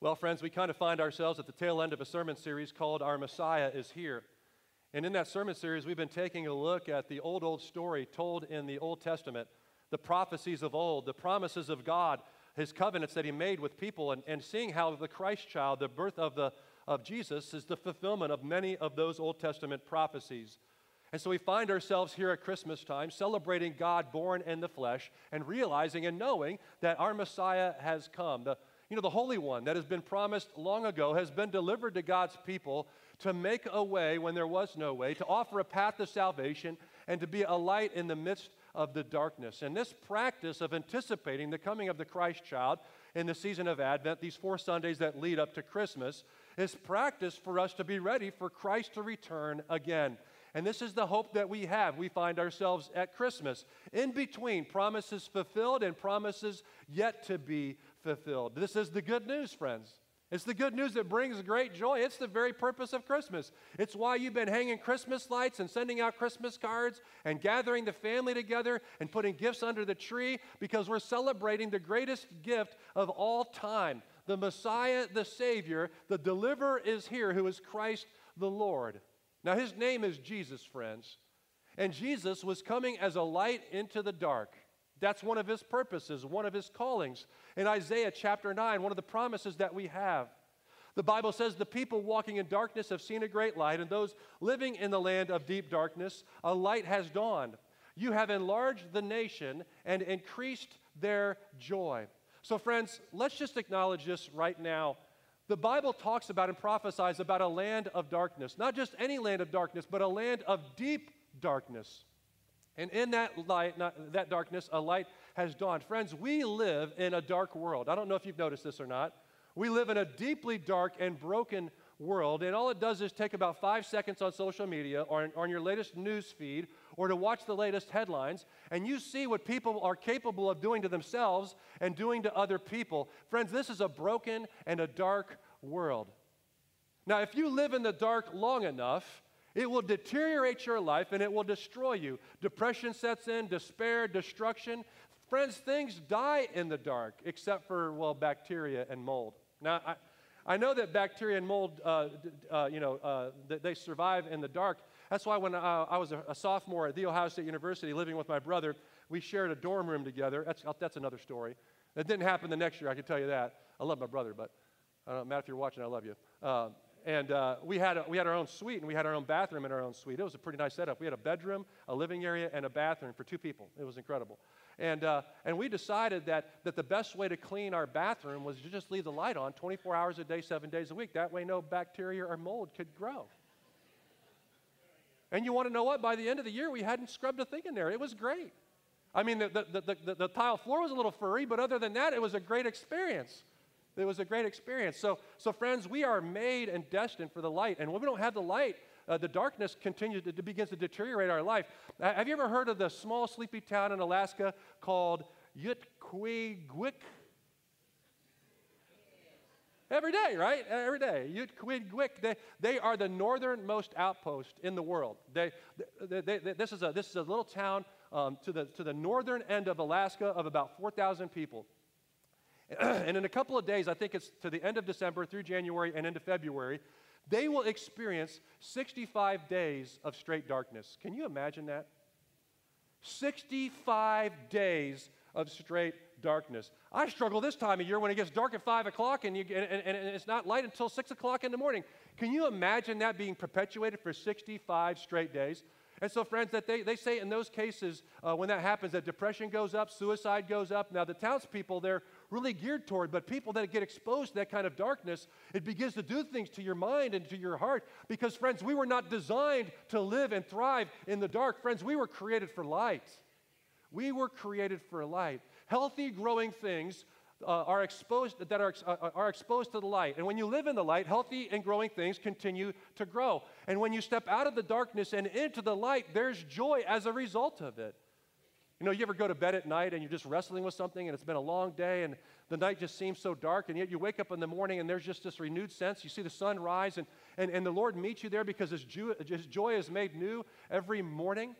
Well, friends, we kind of find ourselves at the tail end of a sermon series called Our Messiah is Here. And in that sermon series, we've been taking a look at the old, old story told in the Old Testament, the prophecies of old, the promises of God, his covenants that he made with people, and, and seeing how the Christ child, the birth of, the, of Jesus, is the fulfillment of many of those Old Testament prophecies. And so we find ourselves here at Christmas time celebrating God born in the flesh and realizing and knowing that our Messiah has come. The, you know, the Holy One that has been promised long ago has been delivered to God's people to make a way when there was no way, to offer a path to salvation, and to be a light in the midst of the darkness. And this practice of anticipating the coming of the Christ child in the season of Advent, these four Sundays that lead up to Christmas, is practice for us to be ready for Christ to return again. And this is the hope that we have. We find ourselves at Christmas, in between promises fulfilled and promises yet to be fulfilled. This is the good news, friends. It's the good news that brings great joy. It's the very purpose of Christmas. It's why you've been hanging Christmas lights and sending out Christmas cards and gathering the family together and putting gifts under the tree because we're celebrating the greatest gift of all time. The Messiah, the Savior, the deliverer is here who is Christ the Lord. Now, his name is Jesus, friends. And Jesus was coming as a light into the dark. That's one of his purposes, one of his callings. In Isaiah chapter 9, one of the promises that we have. The Bible says, The people walking in darkness have seen a great light, and those living in the land of deep darkness, a light has dawned. You have enlarged the nation and increased their joy. So, friends, let's just acknowledge this right now. The Bible talks about and prophesies about a land of darkness, not just any land of darkness, but a land of deep darkness. And in that light, not, that darkness, a light has dawned. Friends, we live in a dark world. I don't know if you've noticed this or not. We live in a deeply dark and broken world, and all it does is take about five seconds on social media or on, on your latest news feed or to watch the latest headlines, and you see what people are capable of doing to themselves and doing to other people. Friends, this is a broken and a dark world. Now, if you live in the dark long enough, it will deteriorate your life and it will destroy you. Depression sets in, despair, destruction. Friends, things die in the dark, except for, well, bacteria and mold. Now, I, I know that bacteria and mold, uh, uh, you know, uh, they survive in the dark. That's why when uh, I was a, sophomore at The Ohio State University living with my brother, we shared a dorm room together. That's, that's another story. It didn't happen the next year, I can tell you that. I love my brother, but uh, Matt, if you're watching, I love you. And uh, we, had a, we had our own suite and we had our own bathroom in our own suite. It was a pretty nice setup. We had a bedroom, a living area, and a bathroom for two people. It was incredible. And, uh, and we decided that, that the best way to clean our bathroom was to just leave the light on 24 hours a day, seven days a week. That way, no bacteria or mold could grow. And you want to know what? By the end of the year, we hadn't scrubbed a thing in there. It was great. I mean, the, the, the, the, the tile floor was a little furry, but other than that, it was a great experience. It was a great experience. So, so friends, we are made and destined for the light. And when we don't have the light, uh, the darkness continues to, to, begins to deteriorate our life. Uh, have you ever heard of the small sleepy town in Alaska called Utqiagvik? Every day, right? Every day. Utqiagvik, they, they are the northernmost outpost in the world. They, they, they, this, is a, this is a little town um, to, the, to the northern end of Alaska of about 4,000 people. and in a couple of days, I think it's to the end of December through January and into February, they will experience 65 days of straight darkness. Can you imagine that? 65 days of straight darkness. I struggle this time of year when it gets dark at 5 o'clock and, you, and, and, and it's not light until 6 o'clock in the morning. Can you imagine that being perpetuated for 65 straight days? And so, friends, that they, they say in those cases, uh, when that happens, that depression goes up, suicide goes up. Now, the townspeople, they're really geared toward, but people that get exposed to that kind of darkness, it begins to do things to your mind and to your heart. Because, friends, we were not designed to live and thrive in the dark. Friends, we were created for light. We were created for light. Healthy, growing things uh, are exposed that are, uh, are exposed to the light and when you live in the light healthy and growing things continue to grow and when you step out of the darkness and into the light there's joy as a result of it you know, you ever go to bed at night and you're just wrestling with something and it's been a long day and the night just seems so dark and yet you wake up in the morning and there's just this renewed sense. You see the sun rise and, and, and the Lord meets you there because his, his joy is made new every morning.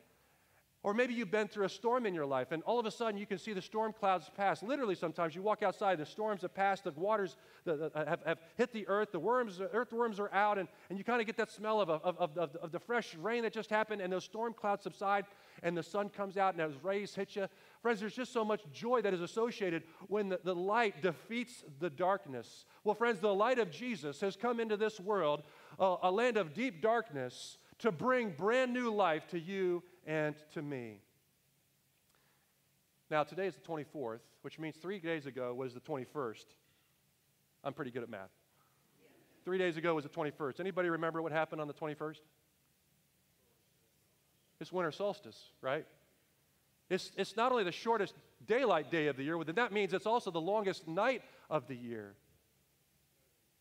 Or maybe you've been through a storm in your life, and all of a sudden you can see the storm clouds pass. Literally, sometimes you walk outside, the storms have passed, the waters the, have, have, hit the earth, the worms, earthworms are out, and, and you kind of get that smell of, of, of, of, of the fresh rain that just happened, and those storm clouds subside, and the sun comes out, and those rays hit you. Friends, there's just so much joy that is associated when the, the light defeats the darkness. Well, friends, the light of Jesus has come into this world, uh, a land of deep darkness, to bring brand new life to you and to me. Now, today is the 24th, which means three days ago was the 21st. I'm pretty good at math. Three days ago was the 21st. Anybody remember what happened on the 21st? It's winter solstice, right? It's, it's not only the shortest daylight day of the year, but that means it's also the longest night of the year.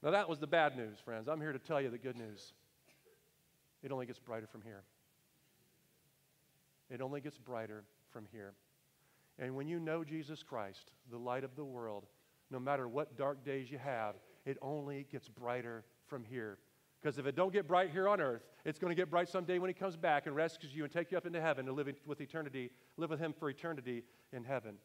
Now, that was the bad news, friends. I'm here to tell you the good news. It only gets brighter from here. It only gets brighter from here. And when you know Jesus Christ, the light of the world, no matter what dark days you have, it only gets brighter from here. Because if it don't get bright here on earth, it's going to get bright someday when he comes back and rescues you and take you up into heaven to live with eternity, live with him for eternity in heaven.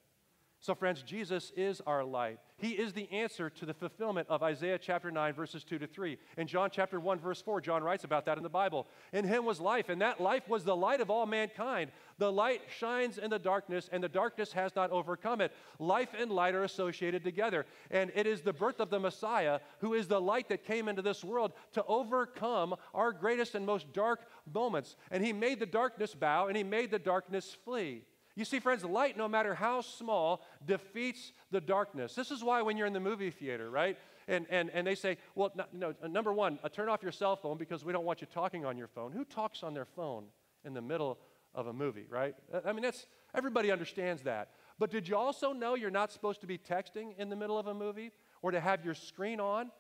So, friends, Jesus is our light. He is the answer to the fulfillment of Isaiah chapter 9, verses 2 to 3. In John chapter 1, verse 4, John writes about that in the Bible. In him was life, and that life was the light of all mankind. The light shines in the darkness, and the darkness has not overcome it. Life and light are associated together. And it is the birth of the Messiah, who is the light that came into this world, to overcome our greatest and most dark moments. And he made the darkness bow, and he made the darkness flee. You see, friends, light, no matter how small, defeats the darkness. This is why when you're in the movie theater, right? And, and, and they say, well, no, no, number one, uh, turn off your cell phone because we don't want you talking on your phone. Who talks on their phone in the middle of a movie, right? Uh, I mean, that's, everybody understands that. But did you also know you're not supposed to be texting in the middle of a movie or to have your screen on?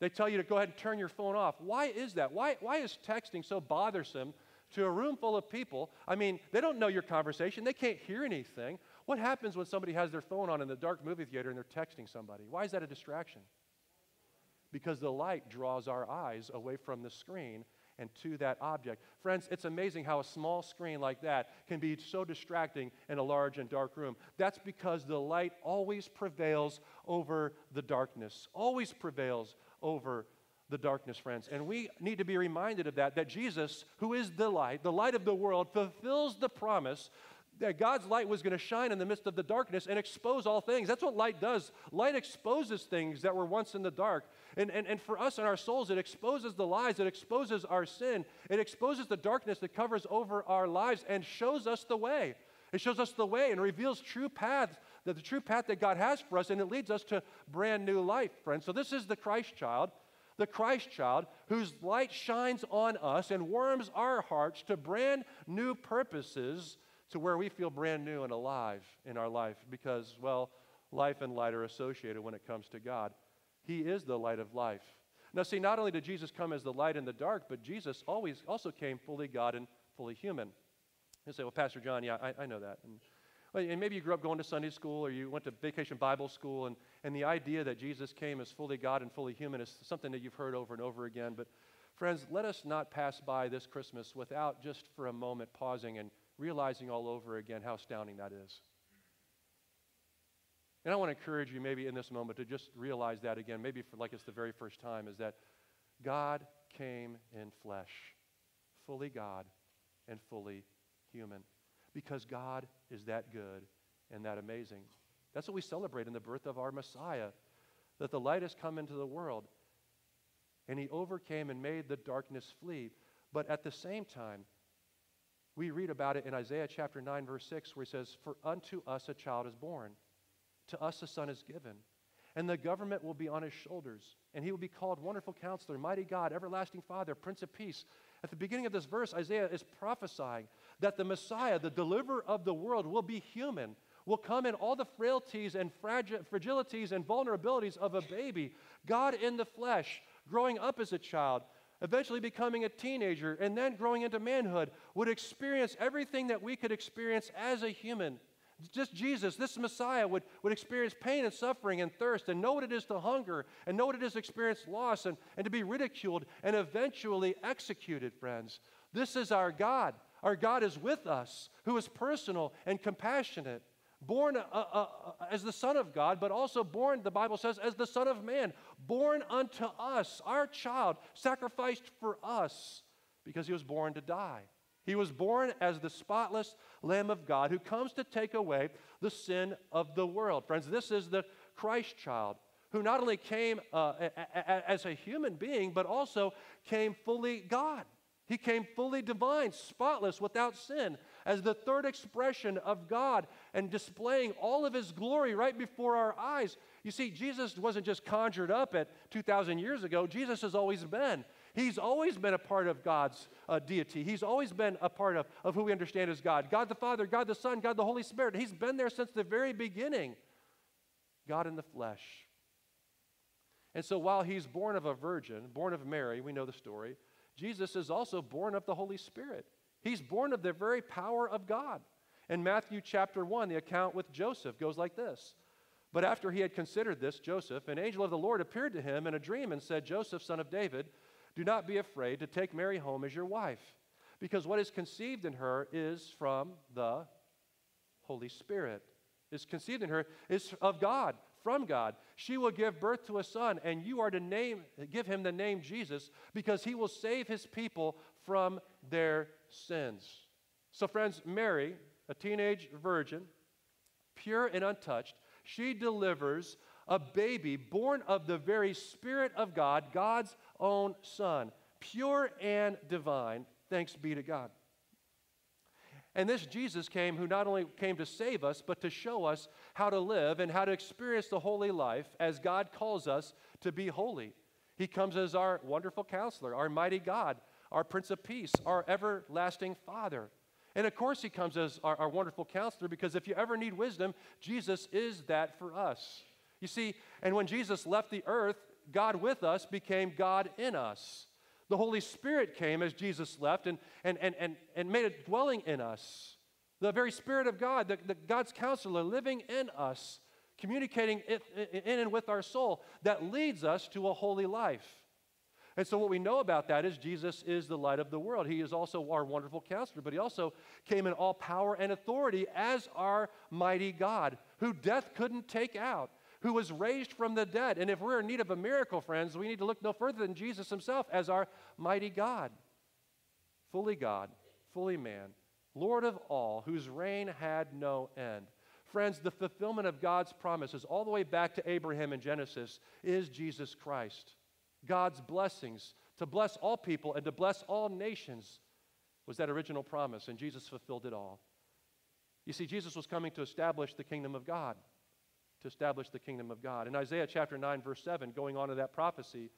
They tell you to go ahead and turn your phone off. Why is that? Why, why is texting so bothersome to a room full of people. I mean, they don't know your conversation, they can't hear anything. What happens when somebody has their phone on in the dark movie theater and they're texting somebody? Why is that a distraction? Because the light draws our eyes away from the screen and to that object. Friends, it's amazing how a small screen like that can be so distracting in a large and dark room. That's because the light always prevails over the darkness, always prevails over the darkness, friends. And we need to be reminded of that, that Jesus, who is the light, the light of the world, fulfills the promise that God's light was going to shine in the midst of the darkness and expose all things. That's what light does. Light exposes things that were once in the dark. And, and, and for us and our souls, it exposes the lies, it exposes our sin, it exposes the darkness that covers over our lives and shows us the way. It shows us the way and reveals true paths, that the true path that God has for us, and it leads us to brand new life, friends. So this is the Christ child the Christ child, whose light shines on us and warms our hearts to brand new purposes to where we feel brand new and alive in our life because, well, life and light are associated when it comes to God. He is the light of life. Now, see, not only did Jesus come as the light in the dark, but Jesus always also came fully God and fully human. You say, well, Pastor John, yeah, I, I know that. And and maybe you grew up going to Sunday school or you went to vacation Bible school, and, and the idea that Jesus came as fully God and fully human is something that you've heard over and over again. But, friends, let us not pass by this Christmas without just for a moment pausing and realizing all over again how astounding that is. And I want to encourage you, maybe in this moment, to just realize that again, maybe for like it's the very first time, is that God came in flesh, fully God and fully human because God is that good and that amazing. That's what we celebrate in the birth of our Messiah, that the light has come into the world and he overcame and made the darkness flee. But at the same time, we read about it in Isaiah chapter 9, verse 6, where he says, For unto us a child is born, to us a son is given, and the government will be on his shoulders, and he will be called Wonderful Counselor, Mighty God, Everlasting Father, Prince of Peace. At the beginning of this verse, Isaiah is prophesying that the Messiah, the deliverer of the world, will be human, will come in all the frailties and fragilities and vulnerabilities of a baby, God in the flesh, growing up as a child, eventually becoming a teenager, and then growing into manhood, would experience everything that we could experience as a human. Just Jesus, this Messiah, would, would experience pain and suffering and thirst and know what it is to hunger and know what it is to experience loss and, and to be ridiculed and eventually executed, friends. This is our God. Our God is with us, who is personal and compassionate, born uh, uh, uh, as the Son of God, but also born, the Bible says, as the Son of Man, born unto us, our child, sacrificed for us because he was born to die. He was born as the spotless Lamb of God who comes to take away the sin of the world. Friends, this is the Christ child who not only came uh, a, a, as a human being, but also came fully God. He came fully divine, spotless, without sin, as the third expression of God and displaying all of his glory right before our eyes. You see, Jesus wasn't just conjured up at 2,000 years ago, Jesus has always been. He's always been a part of God's uh, deity. He's always been a part of, of who we understand as God God the Father, God the Son, God the Holy Spirit. He's been there since the very beginning. God in the flesh. And so while he's born of a virgin, born of Mary, we know the story, Jesus is also born of the Holy Spirit. He's born of the very power of God. In Matthew chapter 1, the account with Joseph goes like this. But after he had considered this, Joseph, an angel of the Lord appeared to him in a dream and said, Joseph, son of David, do not be afraid to take Mary home as your wife, because what is conceived in her is from the Holy Spirit. Is conceived in her is of God, from God. She will give birth to a son, and you are to name, give him the name Jesus, because he will save his people from their sins. So, friends, Mary, a teenage virgin, pure and untouched, she delivers a baby born of the very Spirit of God, God's own Son, pure and divine. Thanks be to God. And this Jesus came who not only came to save us, but to show us how to live and how to experience the holy life as God calls us to be holy. He comes as our wonderful counselor, our mighty God, our Prince of Peace, our everlasting Father. And of course, He comes as our, our wonderful counselor because if you ever need wisdom, Jesus is that for us. You see, and when Jesus left the earth, God with us became God in us. The Holy Spirit came as Jesus left and, and, and, and, and made a dwelling in us. The very Spirit of God, the, the God's counselor living in us, communicating it, in and with our soul, that leads us to a holy life. And so, what we know about that is Jesus is the light of the world. He is also our wonderful counselor, but he also came in all power and authority as our mighty God, who death couldn't take out who was raised from the dead. And if we're in need of a miracle, friends, we need to look no further than Jesus himself as our mighty God. Fully God, fully man, Lord of all, whose reign had no end. Friends, the fulfillment of God's promises, all the way back to Abraham in Genesis, is Jesus Christ. God's blessings to bless all people and to bless all nations was that original promise, and Jesus fulfilled it all. You see, Jesus was coming to establish the kingdom of God to establish the kingdom of God. In Isaiah chapter 9, verse 7, going on to that prophecy,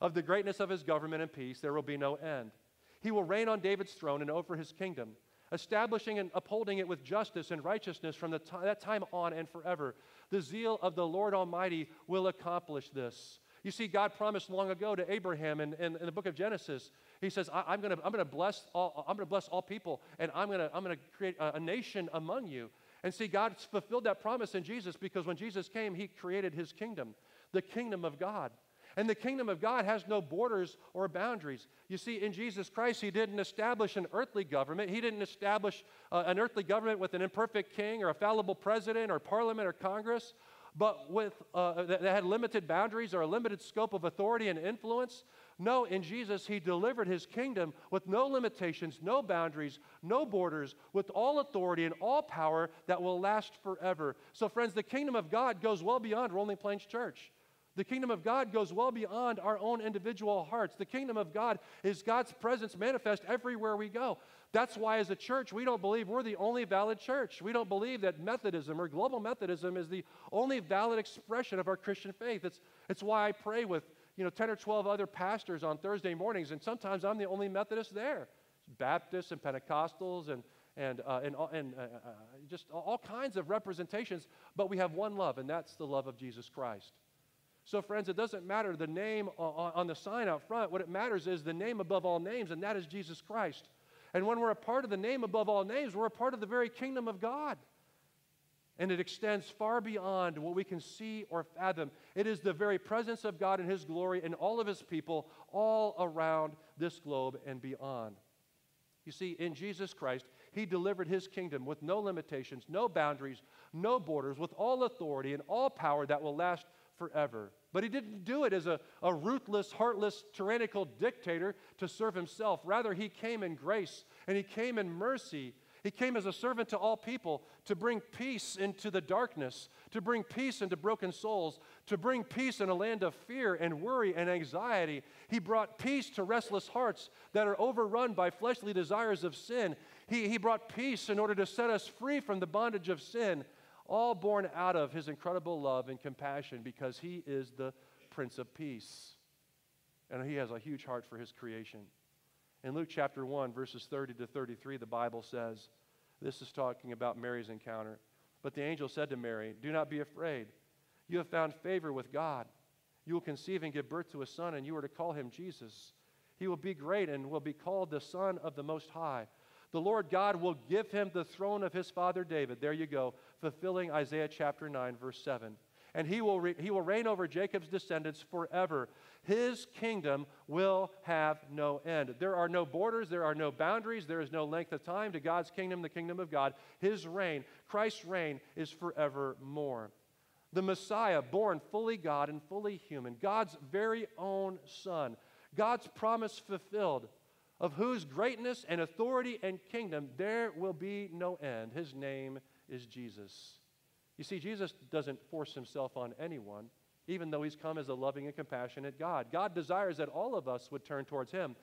of the greatness of his government and peace, there will be no end. He will reign on David's throne and over his kingdom, establishing and upholding it with justice and righteousness from t- that time on and forever. The zeal of the Lord Almighty will accomplish this. You see, God promised long ago to Abraham in, in, in the book of Genesis. He says, I, am going to bless all, I'm to bless all people, and I'm going to I'm gonna create a, a nation among you. And see, God fulfilled that promise in Jesus because when Jesus came, he created his kingdom, the kingdom of God. And the kingdom of God has no borders or boundaries. You see, in Jesus Christ, He didn't establish an earthly government. He didn't establish uh, an earthly government with an imperfect king or a fallible president or parliament or Congress, but with, uh, that had limited boundaries or a limited scope of authority and influence. No, in Jesus, He delivered His kingdom with no limitations, no boundaries, no borders, with all authority and all power that will last forever. So, friends, the kingdom of God goes well beyond Rolling Plains Church. The kingdom of God goes well beyond our own individual hearts. The kingdom of God is God's presence manifest everywhere we go. That's why, as a church, we don't believe we're the only valid church. We don't believe that Methodism or global Methodism is the only valid expression of our Christian faith. It's, it's why I pray with you know, 10 or 12 other pastors on Thursday mornings, and sometimes I'm the only Methodist there. Baptists and Pentecostals and, and, uh, and, and uh, uh, just all kinds of representations, but we have one love, and that's the love of Jesus Christ. So, friends, it doesn't matter the name on, the sign out front. What it matters is the name above all names, and that is Jesus Christ. And when we're a part of the name above all names, we're a part of the very kingdom of God and it extends far beyond what we can see or fathom. It is the very presence of God and His glory and all of His people all around this globe and beyond. You see, in Jesus Christ, He delivered His kingdom with no limitations, no boundaries, no borders, with all authority and all power that will last forever. But He didn't do it as a, a ruthless, heartless, tyrannical dictator to serve Himself. Rather, He came in grace and He came in mercy he came as a servant to all people to bring peace into the darkness, to bring peace into broken souls, to bring peace in a land of fear and worry and anxiety. He brought peace to restless hearts that are overrun by fleshly desires of sin. He, he brought peace in order to set us free from the bondage of sin, all born out of his incredible love and compassion because he is the Prince of Peace. And he has a huge heart for his creation. In Luke chapter 1, verses 30 to 33, the Bible says, this is talking about Mary's encounter. But the angel said to Mary, Do not be afraid. You have found favor with God. You will conceive and give birth to a son, and you are to call him Jesus. He will be great and will be called the Son of the Most High. The Lord God will give him the throne of his father David. There you go, fulfilling Isaiah chapter 9, verse 7 and he will, re- he will reign over Jacob's descendants forever. His kingdom will have no end. There are no borders, there are no boundaries, there is no length of time to God's kingdom, the kingdom of God. His reign, Christ's reign, is forevermore. The Messiah, born fully God and fully human, God's very own Son, God's promise fulfilled, of whose greatness and authority and kingdom there will be no end. His name is Jesus. You see, Jesus doesn't force himself on anyone, even though he's come as a loving and compassionate God. God desires that all of us would turn towards him,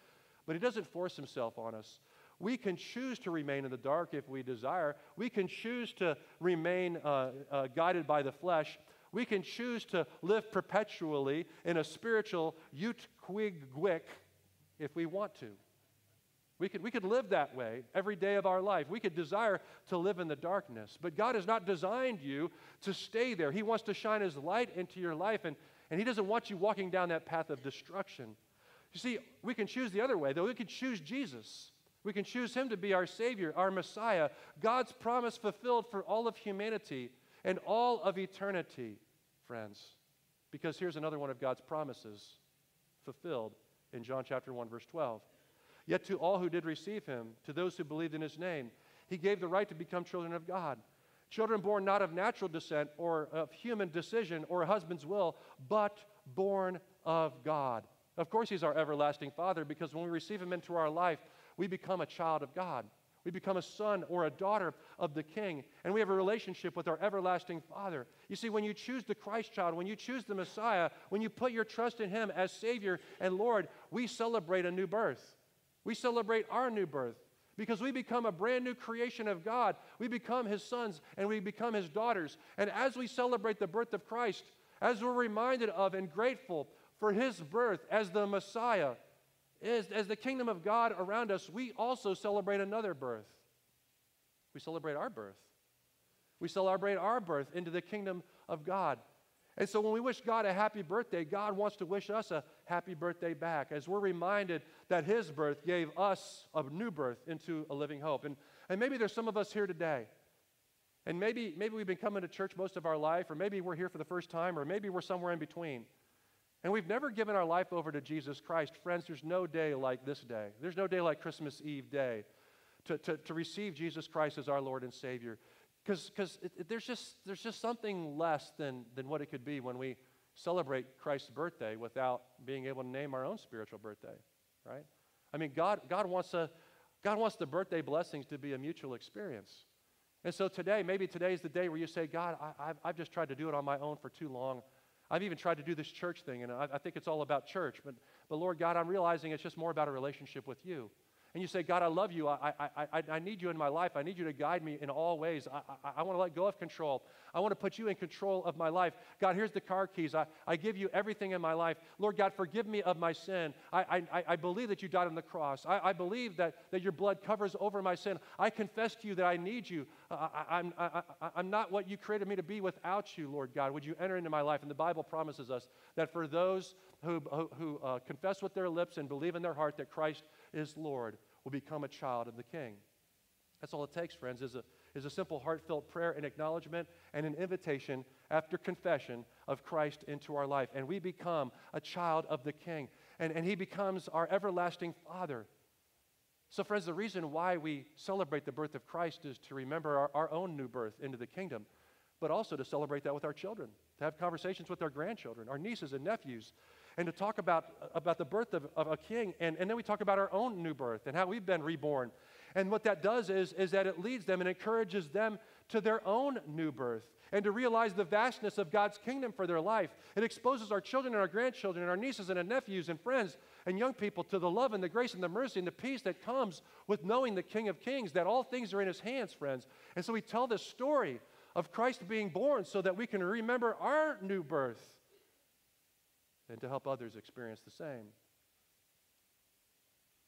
but he doesn't force himself on us. We can choose to remain in the dark if we desire. We can choose to remain uh, uh, guided by the flesh. We can choose to live perpetually in a spiritual ut Utqiagvik if we want to. We could, we could live that way every day of our life. We could desire to live in the darkness. But God has not designed you to stay there. He wants to shine His light into your life, and, and He doesn't want you walking down that path of destruction. You see, we can choose the other way, though. We can choose Jesus. We can choose Him to be our Savior, our Messiah, God's promise fulfilled for all of humanity and all of eternity, friends. Because here's another one of God's promises fulfilled in John chapter 1, verse 12. Yet to all who did receive him, to those who believed in his name, he gave the right to become children of God. Children born not of natural descent or of human decision or a husband's will, but born of God. Of course, he's our everlasting Father because when we receive him into our life, we become a child of God. We become a son or a daughter of the King, and we have a relationship with our everlasting Father. You see, when you choose the Christ child, when you choose the Messiah, when you put your trust in Him as Savior and Lord, we celebrate a new birth. We celebrate our new birth because we become a brand new creation of God. We become His sons and we become His daughters. And as we celebrate the birth of Christ, as we're reminded of and grateful for His birth as the Messiah, as, as the kingdom of God around us, we also celebrate another birth. We celebrate our birth. We celebrate our birth into the kingdom of God. And so when we wish God a happy birthday, God wants to wish us a happy birthday back as we're reminded that His birth gave us a new birth into a living hope. And, and maybe there's some of us here today. And maybe, maybe we've been coming to church most of our life, or maybe we're here for the first time, or maybe we're somewhere in between. And we've never given our life over to Jesus Christ. Friends, there's no day like this day. There's no day like Christmas Eve day to, to, to receive Jesus Christ as our Lord and Savior. Because there's, just, there's just something less than, than what it could be when we celebrate Christ's birthday without being able to name our own spiritual birthday, right? I mean, God, God, wants, a, God wants the birthday blessings to be a mutual experience. And so today, maybe today is the day where you say, God, I, have I've just tried to do it on my own for too long. I've even tried to do this church thing, and I, I think it's all about church. But, but Lord God, I'm realizing it's just more about a relationship with you and you say, God, I love you. I, I, I, I need you in my life. I need you to guide me in all ways. I, I, I want to let go of control. I want to put you in control of my life. God, here's the car keys. I, I give you everything in my life. Lord God, forgive me of my sin. I, I, I believe that you died on the cross. I, I believe that, that your blood covers over my sin. I confess to you that I need you. I, I'm, I, I'm not what you created me to be without you, Lord God. Would you enter into my life? And the Bible promises us that for those who, who, who uh, confess with their lips and believe in their heart that Christ is Lord, will become a child of the King. That's all it takes, friends, is a, is a simple heartfelt prayer and acknowledgement and an invitation after confession of Christ into our life. And we become a child of the King. And, and He becomes our everlasting Father. So, friends, the reason why we celebrate the birth of Christ is to remember our, our own new birth into the kingdom, but also to celebrate that with our children, to have conversations with our grandchildren, our nieces and nephews, and to talk about, about the birth of, of a king. And, and then we talk about our own new birth and how we've been reborn. And what that does is, is that it leads them and encourages them to their own new birth and to realize the vastness of God's kingdom for their life. It exposes our children and our grandchildren and our nieces and our nephews and friends and young people to the love and the grace and the mercy and the peace that comes with knowing the King of Kings, that all things are in his hands, friends. And so we tell this story of Christ being born so that we can remember our new birth and to help others experience the same.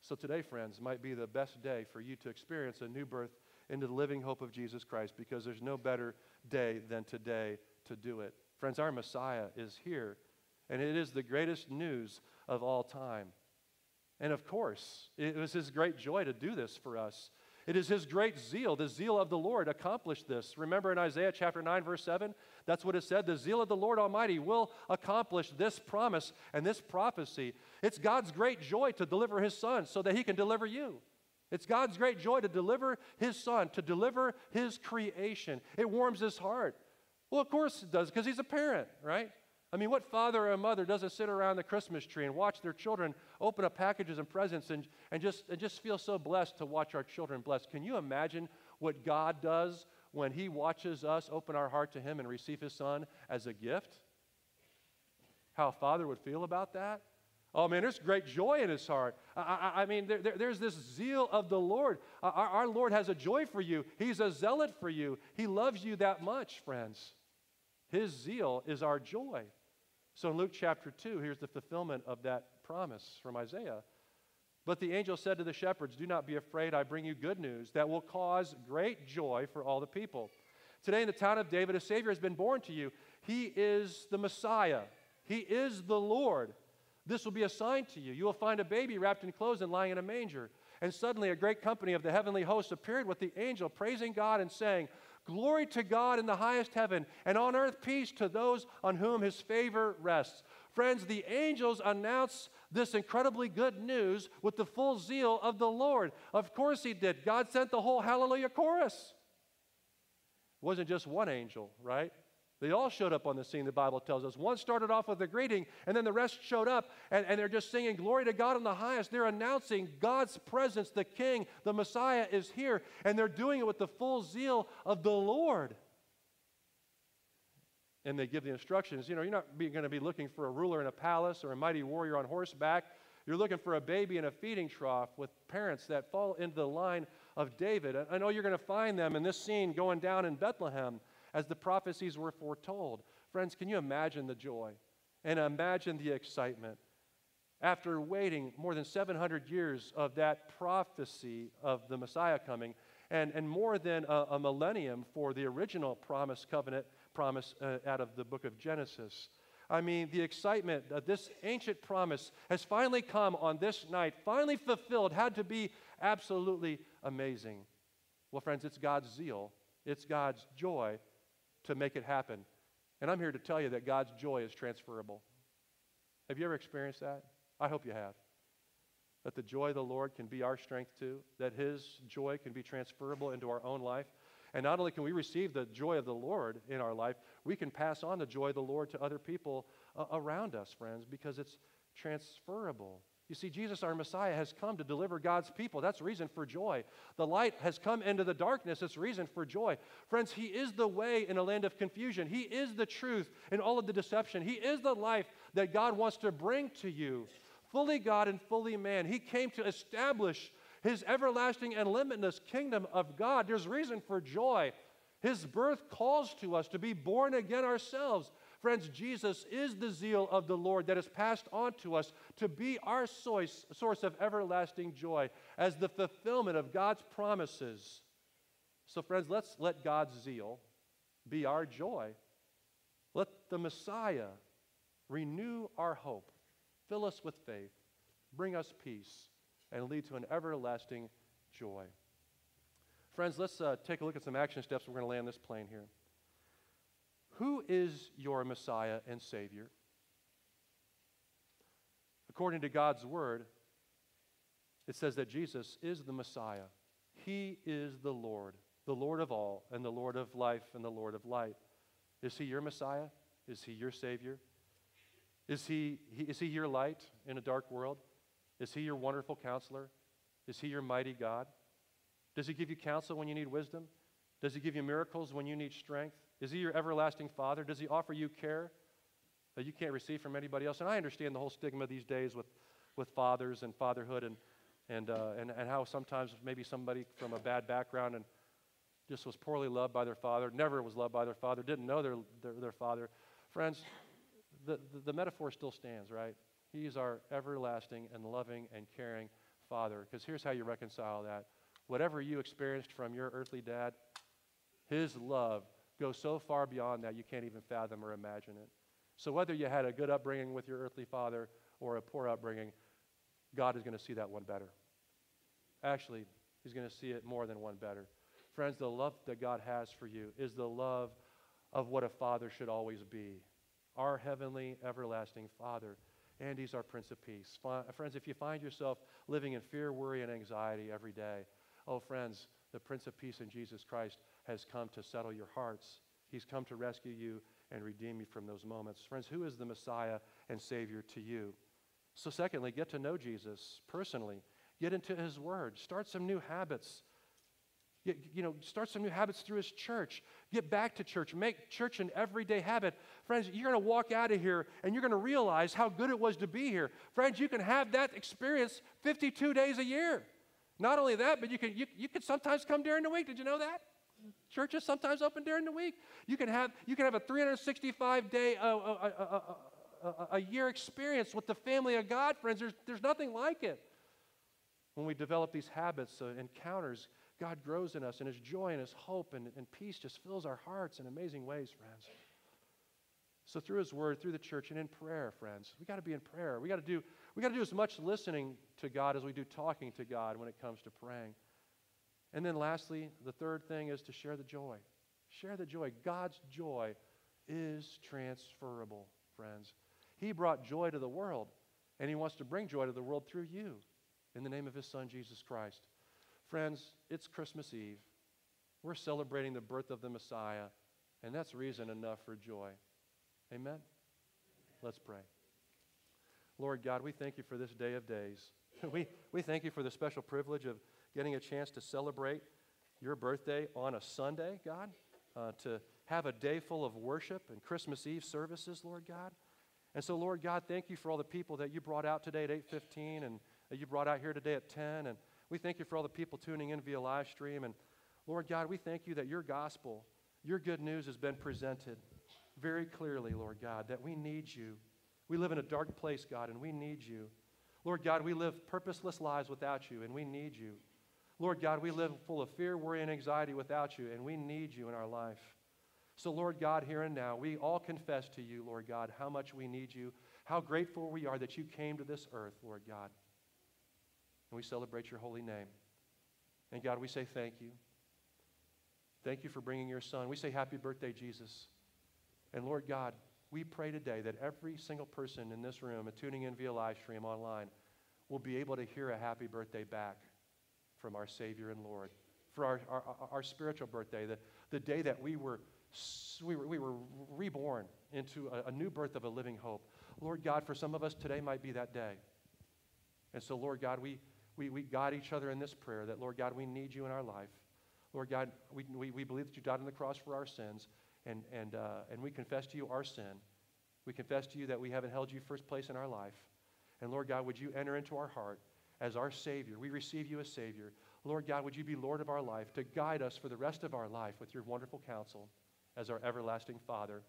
So today, friends, might be the best day for you to experience a new birth into the living hope of Jesus Christ because there's no better day than today to do it. Friends, our Messiah is here, and it is the greatest news of all time. And of course, it was his great joy to do this for us. It is his great zeal, the zeal of the Lord accomplished this. Remember in Isaiah chapter 9, verse 7? That's what it said. The zeal of the Lord Almighty will accomplish this promise and this prophecy. It's God's great joy to deliver his son so that he can deliver you. It's God's great joy to deliver his son, to deliver his creation. It warms his heart. Well, of course it does, because he's a parent, right? I mean, what father or mother doesn't sit around the Christmas tree and watch their children open up packages and presents and, and, just, and just feel so blessed to watch our children blessed? Can you imagine what God does when He watches us open our heart to Him and receive His Son as a gift? How a father would feel about that? Oh man, there's great joy in his heart. I, I, I mean, there, there, there's this zeal of the Lord. Our, our Lord has a joy for you, He's a zealot for you. He loves you that much, friends. His zeal is our joy. So in Luke chapter 2, here's the fulfillment of that promise from Isaiah. But the angel said to the shepherds, Do not be afraid, I bring you good news that will cause great joy for all the people. Today in the town of David, a Savior has been born to you. He is the Messiah, He is the Lord. This will be a sign to you. You will find a baby wrapped in clothes and lying in a manger. And suddenly a great company of the heavenly hosts appeared with the angel, praising God and saying, Glory to God in the highest heaven, and on earth peace to those on whom his favor rests. Friends, the angels announce this incredibly good news with the full zeal of the Lord. Of course, he did. God sent the whole hallelujah chorus. It wasn't just one angel, right? They all showed up on the scene, the Bible tells us. One started off with a greeting, and then the rest showed up, and, and they're just singing, Glory to God in the highest. They're announcing God's presence, the King, the Messiah is here, and they're doing it with the full zeal of the Lord. And they give the instructions you know, you're not going to be looking for a ruler in a palace or a mighty warrior on horseback. You're looking for a baby in a feeding trough with parents that fall into the line of David. I know you're going to find them in this scene going down in Bethlehem as the prophecies were foretold. Friends, can you imagine the joy and imagine the excitement? After waiting more than 700 years of that prophecy of the Messiah coming, and, and more than a, a millennium for the original promise covenant promise uh, out of the book of Genesis. I mean, the excitement that this ancient promise has finally come on this night, finally fulfilled, had to be absolutely amazing. Well, friends, it's God's zeal, it's God's joy to make it happen. And I'm here to tell you that God's joy is transferable. Have you ever experienced that? I hope you have. That the joy of the Lord can be our strength too, that His joy can be transferable into our own life. And not only can we receive the joy of the Lord in our life, we can pass on the joy of the Lord to other people uh, around us, friends, because it's transferable. You see, Jesus, our Messiah, has come to deliver God's people. That's reason for joy. The light has come into the darkness. It's reason for joy. Friends, He is the way in a land of confusion. He is the truth in all of the deception. He is the life that God wants to bring to you. Fully God and fully man. He came to establish His everlasting and limitless kingdom of God. There's reason for joy. His birth calls to us to be born again ourselves. Friends, Jesus is the zeal of the Lord that is passed on to us to be our source, source of everlasting joy as the fulfillment of God's promises. So, friends, let's let God's zeal be our joy. Let the Messiah renew our hope, fill us with faith, bring us peace, and lead to an everlasting joy. Friends, let's uh, take a look at some action steps. We're going to land this plane here. Who is your Messiah and Savior? According to God's Word, it says that Jesus is the Messiah. He is the Lord, the Lord of all, and the Lord of life, and the Lord of light. Is He your Messiah? Is He your Savior? Is he, is he your light in a dark world? Is He your wonderful counselor? Is He your mighty God? Does He give you counsel when you need wisdom? Does He give you miracles when you need strength? Is He your everlasting Father? Does He offer you care that you can't receive from anybody else? And I understand the whole stigma these days with, with fathers and fatherhood and, and, uh, and, and how sometimes maybe somebody from a bad background and just was poorly loved by their father, never was loved by their father, didn't know their, their, their father. Friends, the, the, the metaphor still stands, right? He's our everlasting and loving and caring Father. Because here's how you reconcile that. Whatever you experienced from your earthly dad, his love goes so far beyond that you can't even fathom or imagine it. So whether you had a good upbringing with your earthly father or a poor upbringing, God is going to see that one better. Actually, he's going to see it more than one better. Friends, the love that God has for you is the love of what a father should always be our heavenly, everlasting Father. And He's our Prince of Peace. Friends, if you find yourself living in fear, worry, and anxiety every day, oh, friends, the Prince of Peace in Jesus Christ has come to settle your hearts. He's come to rescue you and redeem you from those moments. Friends, who is the Messiah and Savior to you? So, secondly, get to know Jesus personally. Get into His Word. Start some new habits Get, you know, start some new habits through his church. Get back to church. Make church an everyday habit. Friends, you're going to walk out of here and you're going to realize how good it was to be here. Friends, you can have that experience 52 days a year. Not only that, but you can, you, you can sometimes come during the week. Did you know that? Churches sometimes open during the week. You can have, you can have a 365 day uh, uh, uh, a year experience with the family of God, friends. There's, there's nothing like it. When we develop these habits, encounters, God grows in us, and His joy and His hope and, and peace just fills our hearts in amazing ways, friends. So through His Word, through the church, and in prayer, friends, we got to be in prayer. We got to do we got to do as much listening to God as we do talking to God when it comes to praying. And then lastly, the third thing is to share the joy. Share the joy. God's joy is transferable, friends. He brought joy to the world, and He wants to bring joy to the world through you in the name of His Son, Jesus Christ. Friends, it's Christmas Eve. We're celebrating the birth of the Messiah, and that's reason enough for joy. Amen? Let's pray. Lord God, we thank you for this day of days. we, we thank you for the special privilege of getting a chance to celebrate your birthday on a Sunday, God, uh, to have a day full of worship and Christmas Eve services, Lord God. And so, Lord God, thank you for all the people that you brought out today at 8:15 and that you brought out here today at 10 and we thank you for all the people tuning in via live stream. And Lord God, we thank you that your gospel, your good news has been presented very clearly, Lord God, that we need you. We live in a dark place, God, and we need you. Lord God, we live purposeless lives without you, and we need you. Lord God, we live full of fear, worry, and anxiety without you, and we need you in our life. So, Lord God, here and now, we all confess to you, Lord God, how much we need you, how grateful we are that you came to this earth, Lord God and we celebrate your holy name. And God, we say thank you. Thank you for bringing your son. We say happy birthday, Jesus. And Lord God, we pray today that every single person in this room and tuning in via live stream online will be able to hear a happy birthday back from our Savior and Lord. For our, our, our spiritual birthday, the, the day that we were, we were, we were reborn into a, a new birth of a living hope. Lord God, for some of us, today might be that day. And so, Lord God, we, we, we guide each other in this prayer that, Lord God, we need you in our life. Lord God, we, we, we believe that you died on the cross for our sins, and, and, uh, and we confess to you our sin. We confess to you that we haven't held you first place in our life. And Lord God, would you enter into our heart as our Savior? We receive you as Savior. Lord God, would you be Lord of our life to guide us for the rest of our life with your wonderful counsel as our everlasting Father?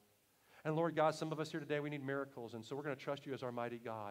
And Lord God, some of us here today, we need miracles, and so we're going to trust you as our mighty God.